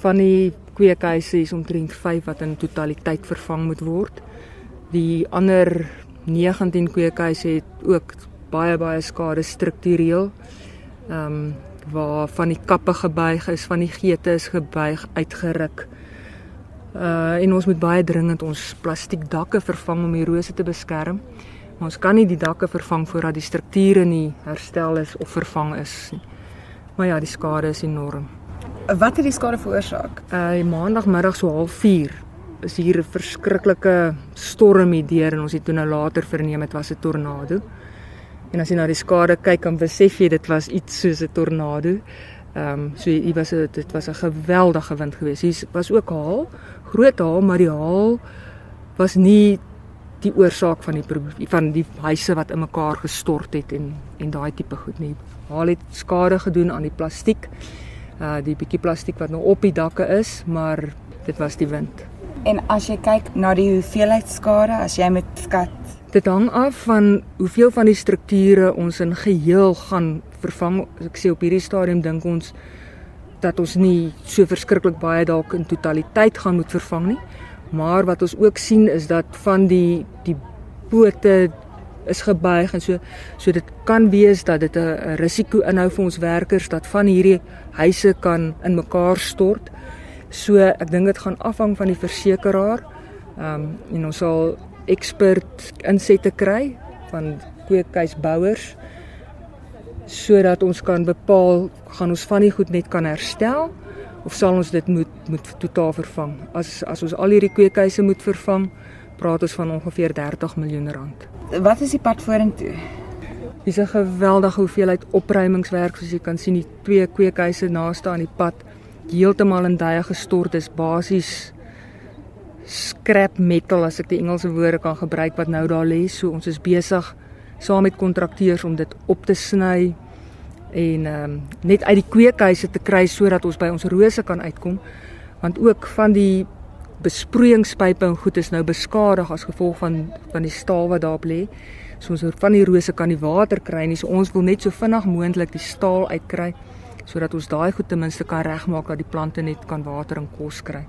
Van die kweekhuise is omtrent 5 wat in totaliteit vervang moet word. Die ander 19 kweekhuise het ook baie baie skade struktureel. Ehm um, waar van die kappe gebuig is, van die geete is gebuig, uitgeruk. Uh en ons moet baie dringend ons plastiek dakke vervang om die rose te beskerm. Maar ons kan nie die dakke vervang voordat die strukture nie herstel is of vervang is nie. Maar ja, die skade is enorm. Wat het die skade veroorsaak? Uh maandagmiddag so 04:30 is hier 'n verskriklike storm hier deur en ons het toe nou later verneem dit was 'n tornado. En as jy na die skade kyk, dan besef jy dit was iets soos 'n tornado. Ehm um, so hier was dit was 'n geweldige wind geweest. Hier was ook haal, groot haal, maar die haal was nie die oorsaak van die van die huise wat in mekaar gestort het en en daai tipe goed nie. Haal het skade gedoen aan die plastiek. Uh die bietjie plastiek wat nou op die dakke is, maar dit was die wind. En as jy kyk na die hoeveelheid skade, as jy met skat, dit hang af van hoeveel van die strukture ons in geheel gaan vervang. Ek sê op hierdie stadium dink ons dat ons nie so verskriklik baie dalk in totaliteit gaan moet vervang nie. Maar wat ons ook sien is dat van die die pote is gebuig en so so dit kan wees dat dit 'n risiko inhou vir ons werkers dat van hierdie huise kan in mekaar stort. So ek dink dit gaan afhang van die versekeraar. Ehm um, en ons sal ekspert insette kry van kweekhuisbouers sodat ons kan bepaal gaan ons van die goed net kan herstel of sal ons dit moet moet totaal vervang. As as ons al hierdie kweekhuise moet vervang, praat ons van ongeveer 30 miljoen rand. Wat is die pad vorentoe? Dis 'n geweldige hoeveelheid opruimingswerk soos jy kan sien die twee kweekhuise naaste aan die pad heeltemal in duie gestort is basies scrap metal as ek die Engelse woorde kan gebruik wat nou daar lê. So ons is besig saam met kontrakteurs om dit op te sny en ehm um, net uit die kweekhuise te kry sodat ons by ons rose kan uitkom. Want ook van die besproeiingspype en goed is nou beskadig as gevolg van van die staal wat daarop lê. So ons van die rose kan die water kry nie. So ons wil net so vinnig moontlik die staal uitkry sodat ons daai goed ten minste kan regmaak dat die plante net kan water en kos kry.